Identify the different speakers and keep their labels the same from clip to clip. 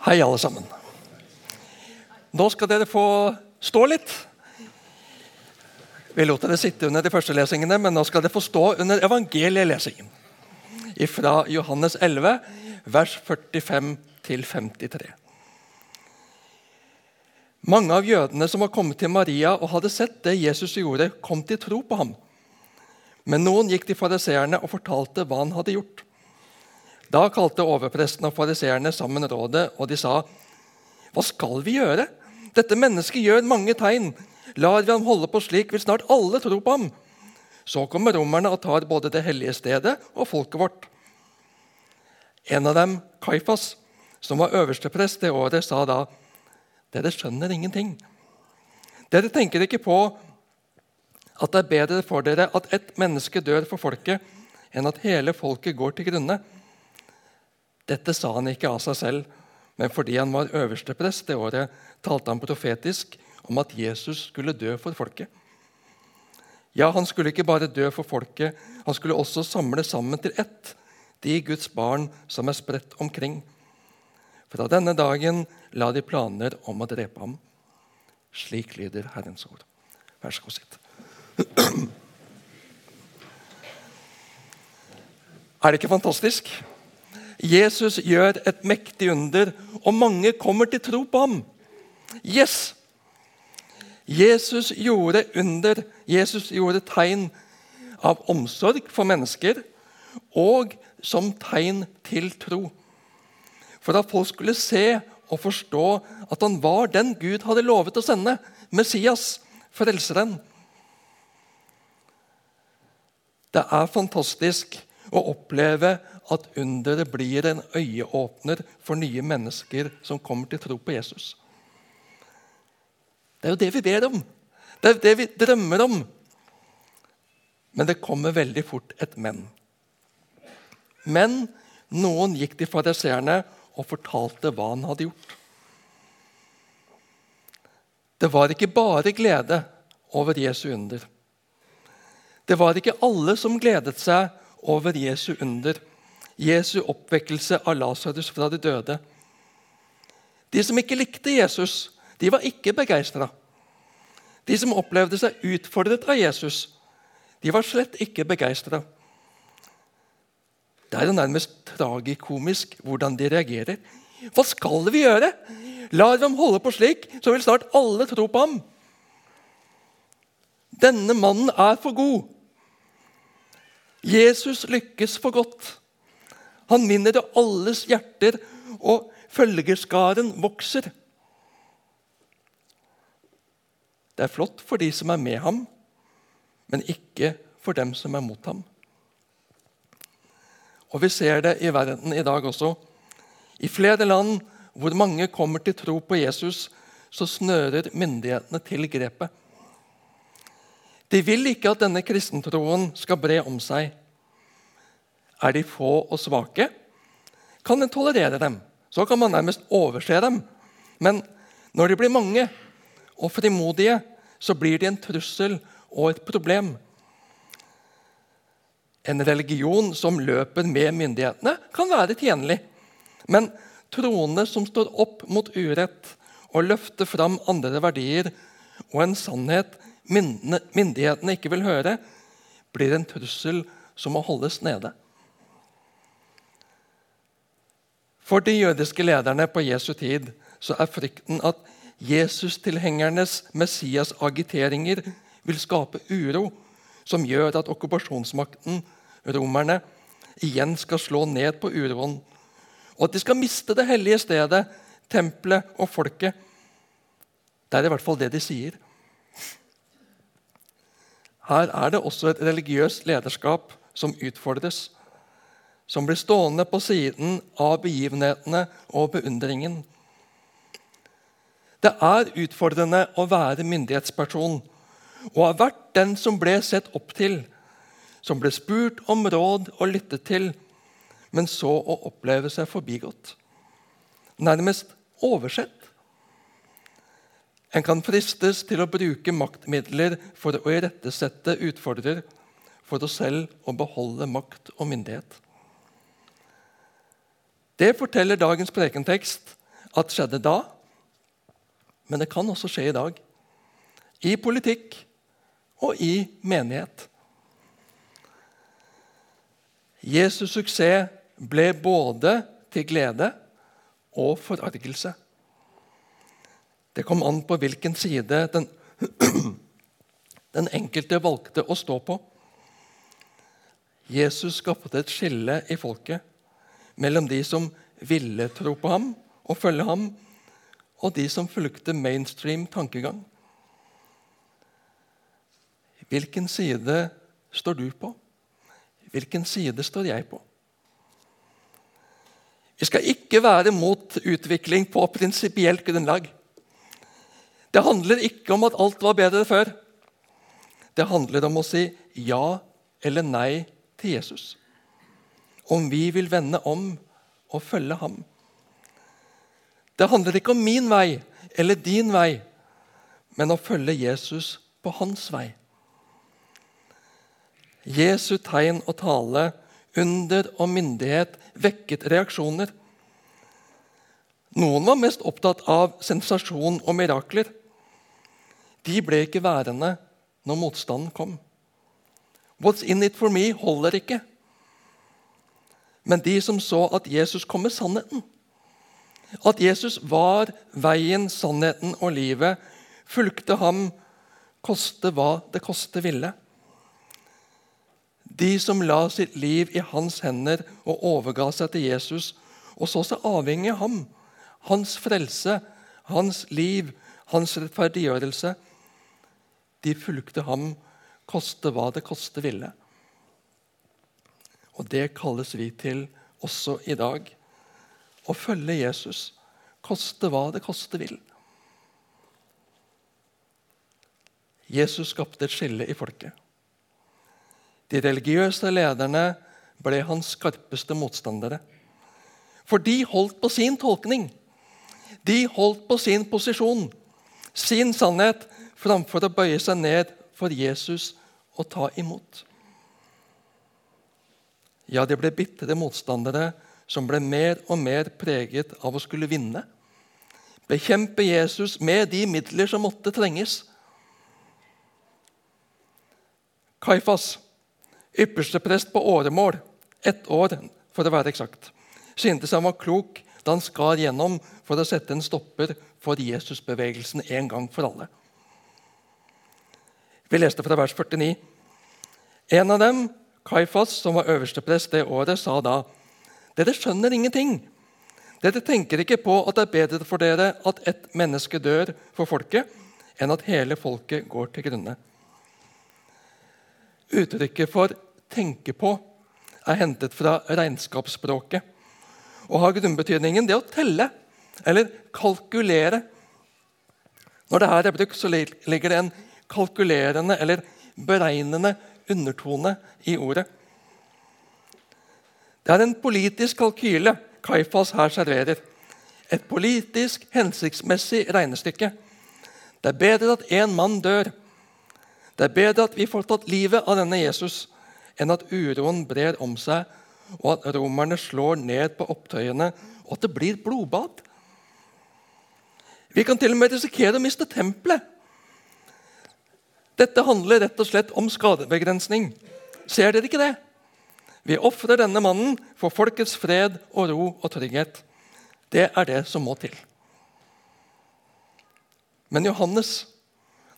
Speaker 1: Hei, alle sammen. Nå skal dere få stå litt. Vi lot dere sitte under de første lesingene, men nå skal dere få stå under evangelielesingen. Fra Johannes 11, vers 45 til 53. Mange av jødene som var kommet til Maria og hadde sett det Jesus gjorde, kom til tro på ham. Men noen gikk til fariseerne og fortalte hva han hadde gjort. Da kalte overpresten og fariseerne sammen rådet, og de sa.: Hva skal vi gjøre? Dette mennesket gjør mange tegn. Lar vi ham holde på slik, vil snart alle tro på ham. Så kommer romerne og tar både det hellige stedet og folket vårt. En av dem, Kaifas, som var øversteprest det året, sa da.: Dere skjønner ingenting. Dere tenker ikke på at det er bedre for dere at ett menneske dør for folket, enn at hele folket går til grunne. Dette sa han ikke av seg selv, men fordi han var øversteprest det året, talte han profetisk om at Jesus skulle dø for folket. Ja, han skulle ikke bare dø for folket, han skulle også samle sammen til ett de Guds barn som er spredt omkring. Fra denne dagen la de planer om å drepe ham. Slik lyder Herrens ord. Vær så god, sitt. Er det ikke fantastisk? Jesus gjør et mektig under, og mange kommer til tro på ham. Yes! Jesus gjorde under, Jesus gjorde tegn av omsorg for mennesker og som tegn til tro. For at folk skulle se og forstå at han var den Gud hadde lovet å sende, Messias, frelseren. Det er fantastisk å oppleve at underet blir en øyeåpner for nye mennesker som kommer til tro på Jesus. Det er jo det vi ber om. Det er det vi drømmer om. Men det kommer veldig fort et men. Men noen gikk til fariseerne og fortalte hva han hadde gjort. Det var ikke bare glede over Jesu under. Det var ikke alle som gledet seg over Jesu under. Jesu oppvekkelse av Lasarus fra de døde. De som ikke likte Jesus, de var ikke begeistra. De som opplevde seg utfordret av Jesus, de var slett ikke begeistra. Det er jo nærmest tragikomisk hvordan de reagerer. Hva skal vi gjøre? Lar vi ham holde på slik, så vil snart alle tro på ham. Denne mannen er for god. Jesus lykkes for godt. Han minner til alles hjerter, og følgerskaren vokser. Det er flott for de som er med ham, men ikke for dem som er mot ham. Og Vi ser det i verden i dag også. I flere land hvor mange kommer til tro på Jesus, så snører myndighetene til grepet. De vil ikke at denne kristentroen skal bre om seg. Er de få og svake, kan en tolerere dem. Så kan man nærmest overse dem. Men når de blir mange og frimodige, så blir de en trussel og et problem. En religion som løper med myndighetene, kan være tjenlig. Men troende som står opp mot urett og løfter fram andre verdier og en sannhet myndighetene ikke vil høre, blir en trussel som må holdes nede. For de jødiske lederne på Jesu tid så er frykten at Jesus-tilhengernes Messias-agiteringer vil skape uro, som gjør at okkupasjonsmakten, romerne, igjen skal slå ned på uroen, og at de skal miste det hellige stedet, tempelet og folket. Det er i hvert fall det de sier. Her er det også et religiøst lederskap som utfordres som blir stående på siden av begivenhetene og beundringen. Det er utfordrende å være myndighetsperson og har vært den som ble sett opp til, som ble spurt om råd og lyttet til, men så å oppleve seg forbigått. Nærmest oversett. En kan fristes til å bruke maktmidler for å irettesette utfordrer, for å selv å beholde makt og myndighet. Det forteller dagens prekentekst at skjedde da, men det kan også skje i dag. I politikk og i menighet. Jesus' suksess ble både til glede og forargelse. Det kom an på hvilken side den, den enkelte valgte å stå på. Jesus skapte et skille i folket mellom de som ville tro på ham og følge ham, og de som fulgte mainstream tankegang. Hvilken side står du på? Hvilken side står jeg på? Vi skal ikke være mot utvikling på prinsipielt grunnlag. Det handler ikke om at alt var bedre før. Det handler om å si ja eller nei til Jesus. Om vi vil vende om og følge ham. Det handler ikke om min vei eller din vei, men å følge Jesus på hans vei. Jesu tegn og tale, under og myndighet vekket reaksjoner. Noen var mest opptatt av sensasjon og mirakler. De ble ikke værende når motstanden kom. What's in it for me holder ikke. Men de som så at Jesus kom med sannheten, at Jesus var veien, sannheten og livet, fulgte ham, koste hva det koste ville. De som la sitt liv i hans hender og overga seg til Jesus, og så seg avhengig av ham, hans frelse, hans liv, hans rettferdiggjørelse, de fulgte ham, koste hva det koste ville. Og det kalles vi til også i dag. Å følge Jesus, koste hva det koste vil. Jesus skapte et skille i folket. De religiøse lederne ble hans skarpeste motstandere. For de holdt på sin tolkning. De holdt på sin posisjon, sin sannhet, framfor å bøye seg ned for Jesus og ta imot. Ja, det ble bitre motstandere som ble mer og mer preget av å skulle vinne. Bekjempe Jesus med de midler som måtte trenges. Kaifas Yppersteprest på åremål, ett år for å være eksakt, syntes han var klok da han skar gjennom for å sette en stopper for Jesusbevegelsen en gang for alle. Vi leste fra vers 49. En av dem, Kaifas, som var øversteprest det året, sa da.: Dere skjønner ingenting. Dere tenker ikke på at det er bedre for dere at ett menneske dør for folket, enn at hele folket går til grunne. Uttrykket for 'tenke på' er hentet fra regnskapsspråket og har grunnbetydningen det å telle eller kalkulere. Når det her er brukt, så ligger det en kalkulerende eller beregnende undertone i ordet. Det er en politisk kalkyle Kaifas her serverer. Et politisk, hensiktsmessig regnestykke. Det er bedre at én mann dør det er bedre at vi får tatt livet av denne Jesus, enn at uroen brer om seg, og at romerne slår ned på opptøyene, og at det blir blodbad. Vi kan til og med risikere å miste tempelet. Dette handler rett og slett om skadebegrensning. Ser dere ikke det? Vi ofrer denne mannen for folkets fred og ro og trygghet. Det er det som må til. Men Johannes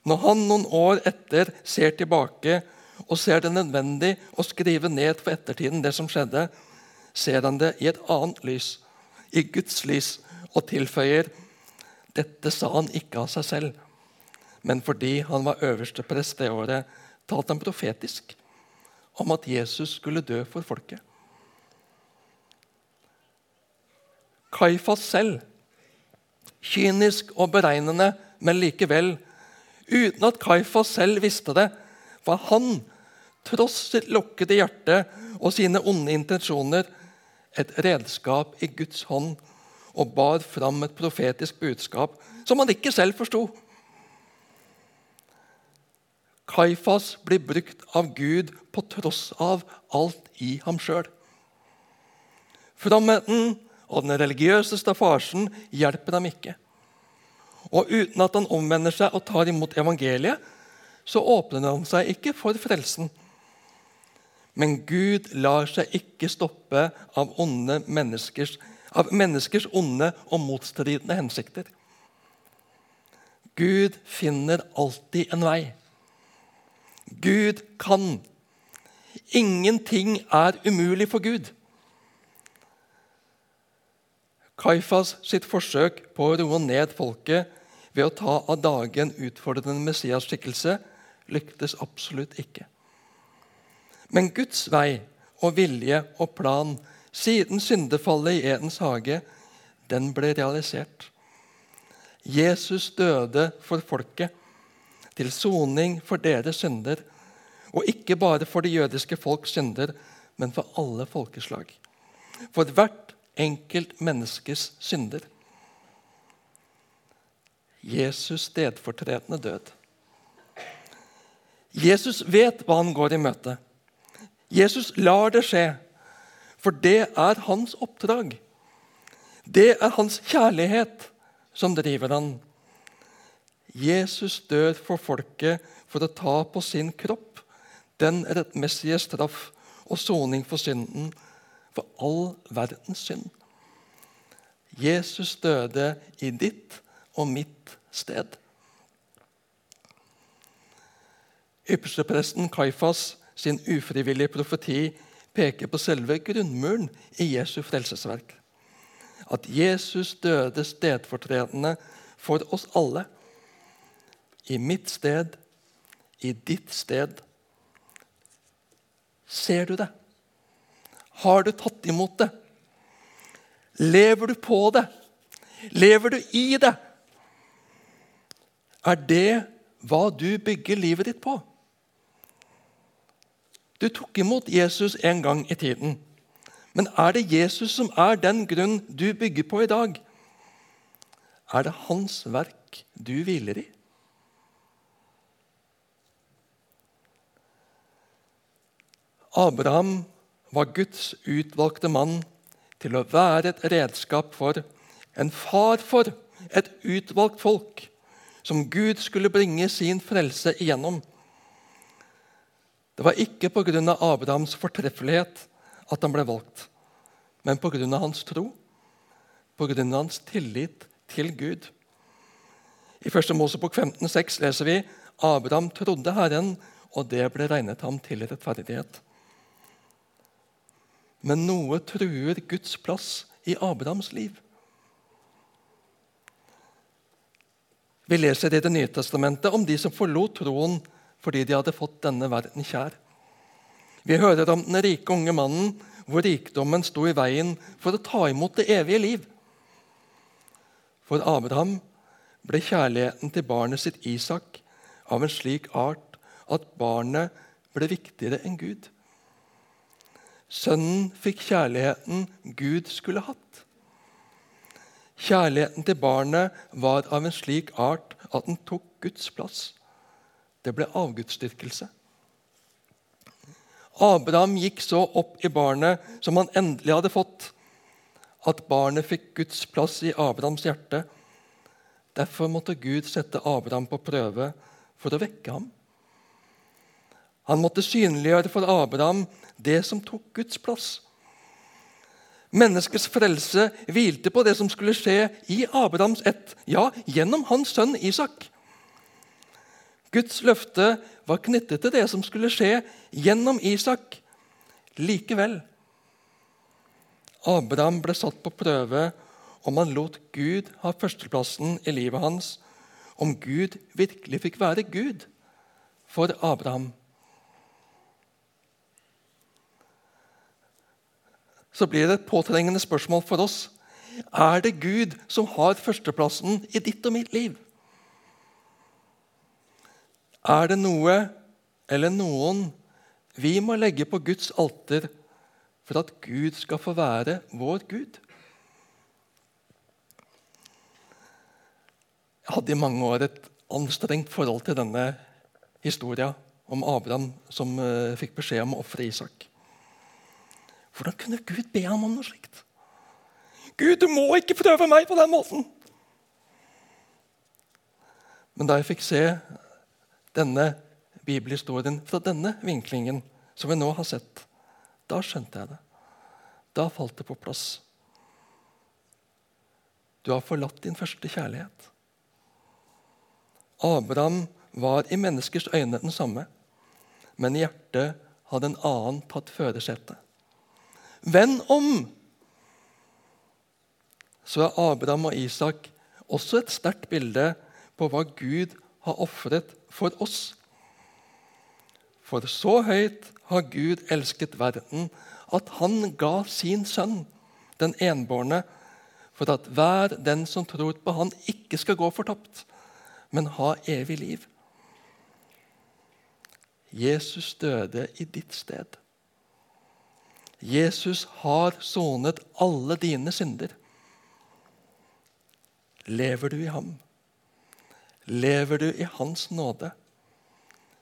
Speaker 1: når han noen år etter ser tilbake og ser det nødvendig å skrive ned for ettertiden det som skjedde, ser han det i et annet lys, i Guds lys, og tilføyer dette sa han ikke av seg selv, men fordi han var øverste prest det året, talte han profetisk om at Jesus skulle dø for folket. Kaifas selv, kynisk og beregnende, men likevel uten at Kaifas selv visste det, var han, tross sitt lukkede hjerte og sine onde intensjoner, et redskap i Guds hånd og bar fram et profetisk budskap som han ikke selv forsto. Kaifas blir brukt av Gud på tross av alt i ham sjøl. Fromheten og den religiøse staffasjen hjelper ham ikke. Og uten at han omvender seg og tar imot evangeliet, så åpner han seg ikke for frelsen. Men Gud lar seg ikke stoppe av, menneskers, av menneskers onde og motstridende hensikter. Gud finner alltid en vei. Gud kan. Ingenting er umulig for Gud. Kaifas sitt forsøk på å roe ned folket ved å ta av dage en utfordrende Messias-skikkelse lyktes absolutt ikke. Men Guds vei og vilje og plan siden syndefallet i Edens hage, den ble realisert. Jesus døde for folket, til soning for deres synder, og ikke bare for det jødiske folks synder, men for alle folkeslag. For hvert enkelt menneskes synder. Jesus stedfortredende død. Jesus vet hva han går i møte. Jesus lar det skje, for det er hans oppdrag. Det er hans kjærlighet som driver han. Jesus dør for folket for å ta på sin kropp den rettmessige straff og soning for synden, for all verdens synd. Jesus døde i ditt og mitt sted. Ypperstepresten Kaifas sin ufrivillige profeti peker på selve grunnmuren i Jesu frelsesverk. At Jesus døde stedfortredende for oss alle. I mitt sted, i ditt sted. Ser du det? Har du tatt imot det? Lever du på det? Lever du i det? Er det hva du bygger livet ditt på? Du tok imot Jesus en gang i tiden. Men er det Jesus som er den grunn du bygger på i dag? Er det hans verk du hviler i? Abraham var Guds utvalgte mann til å være et redskap for, en far for, et utvalgt folk som Gud skulle bringe sin frelse igjennom. Det var ikke pga. Abrahams fortreffelighet at han ble valgt, men pga. hans tro, pga. hans tillit til Gud. I 1. Mosebok 15,6 leser vi Abraham trodde Herren, og det ble regnet ham til rettferdighet. Men noe truer Guds plass i Abrahams liv. Vi leser i Det nye testamentet om de som forlot troen fordi de hadde fått denne verden kjær. Vi hører om den rike unge mannen hvor rikdommen sto i veien for å ta imot det evige liv. For Abraham ble kjærligheten til barnet sitt Isak av en slik art at barnet ble viktigere enn Gud. Sønnen fikk kjærligheten Gud skulle hatt. Kjærligheten til barnet var av en slik art at den tok Guds plass. Det ble avgudsdyrkelse. Abraham gikk så opp i barnet som han endelig hadde fått, at barnet fikk Guds plass i Abrahams hjerte. Derfor måtte Gud sette Abraham på prøve for å vekke ham. Han måtte synliggjøre for Abraham det som tok Guds plass. Menneskets frelse hvilte på det som skulle skje i Abrahams ett, ja, gjennom hans sønn Isak. Guds løfte var knyttet til det som skulle skje gjennom Isak. Likevel Abraham ble satt på prøve om han lot Gud ha førsteplassen i livet hans, om Gud virkelig fikk være Gud for Abraham. Så blir det et påtrengende spørsmål for oss. Er det Gud som har førsteplassen i ditt og mitt liv? Er det noe eller noen vi må legge på Guds alter for at Gud skal få være vår Gud? Jeg hadde i mange år et anstrengt forhold til denne historia om Abraham som uh, fikk beskjed om å ofre Isak. Hvordan kunne Gud be ham om noe slikt? Gud, du må ikke prøve meg på den måten! Men da jeg fikk se denne bibelhistorien fra denne vinklingen, som vi nå har sett, da skjønte jeg det. Da falt det på plass. Du har forlatt din første kjærlighet. Abraham var i menneskers øyne den samme, men i hjertet hadde en annen tatt førersetet. Venn om! Så er Abraham og Isak også et sterkt bilde på hva Gud har ofret for oss. For så høyt har Gud elsket verden at han ga sin sønn, den enbårne, for at hver den som tror på han, ikke skal gå fortapt, men ha evig liv. Jesus døde i ditt sted. Jesus har sonet alle dine synder. Lever du i ham? Lever du i hans nåde?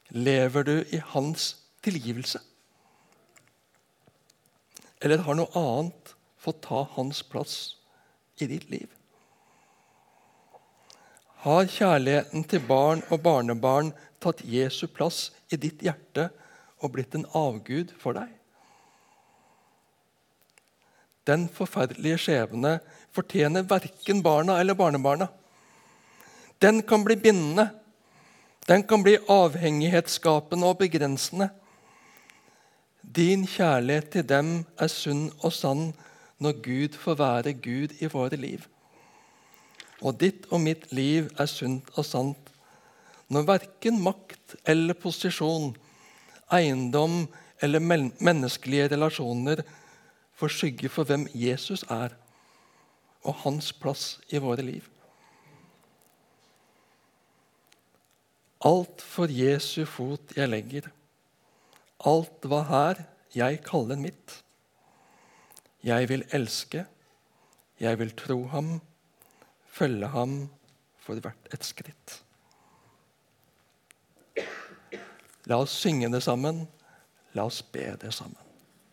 Speaker 1: Lever du i hans tilgivelse? Eller har noe annet fått ta hans plass i ditt liv? Har kjærligheten til barn og barnebarn tatt Jesu plass i ditt hjerte og blitt en avgud for deg? Den forferdelige skjebne fortjener verken barna eller barnebarna. Den kan bli bindende. Den kan bli avhengighetsskapende og begrensende. Din kjærlighet til dem er sunn og sann når Gud får være Gud i våre liv. Og ditt og mitt liv er sunt og sant når verken makt eller posisjon, eiendom eller menneskelige relasjoner får skygge for hvem Jesus er, og hans plass i våre liv. Alt for Jesu fot jeg legger, alt hva her jeg kaller mitt. Jeg vil elske, jeg vil tro ham, følge ham for hvert et skritt. La oss synge det sammen. La oss be det sammen.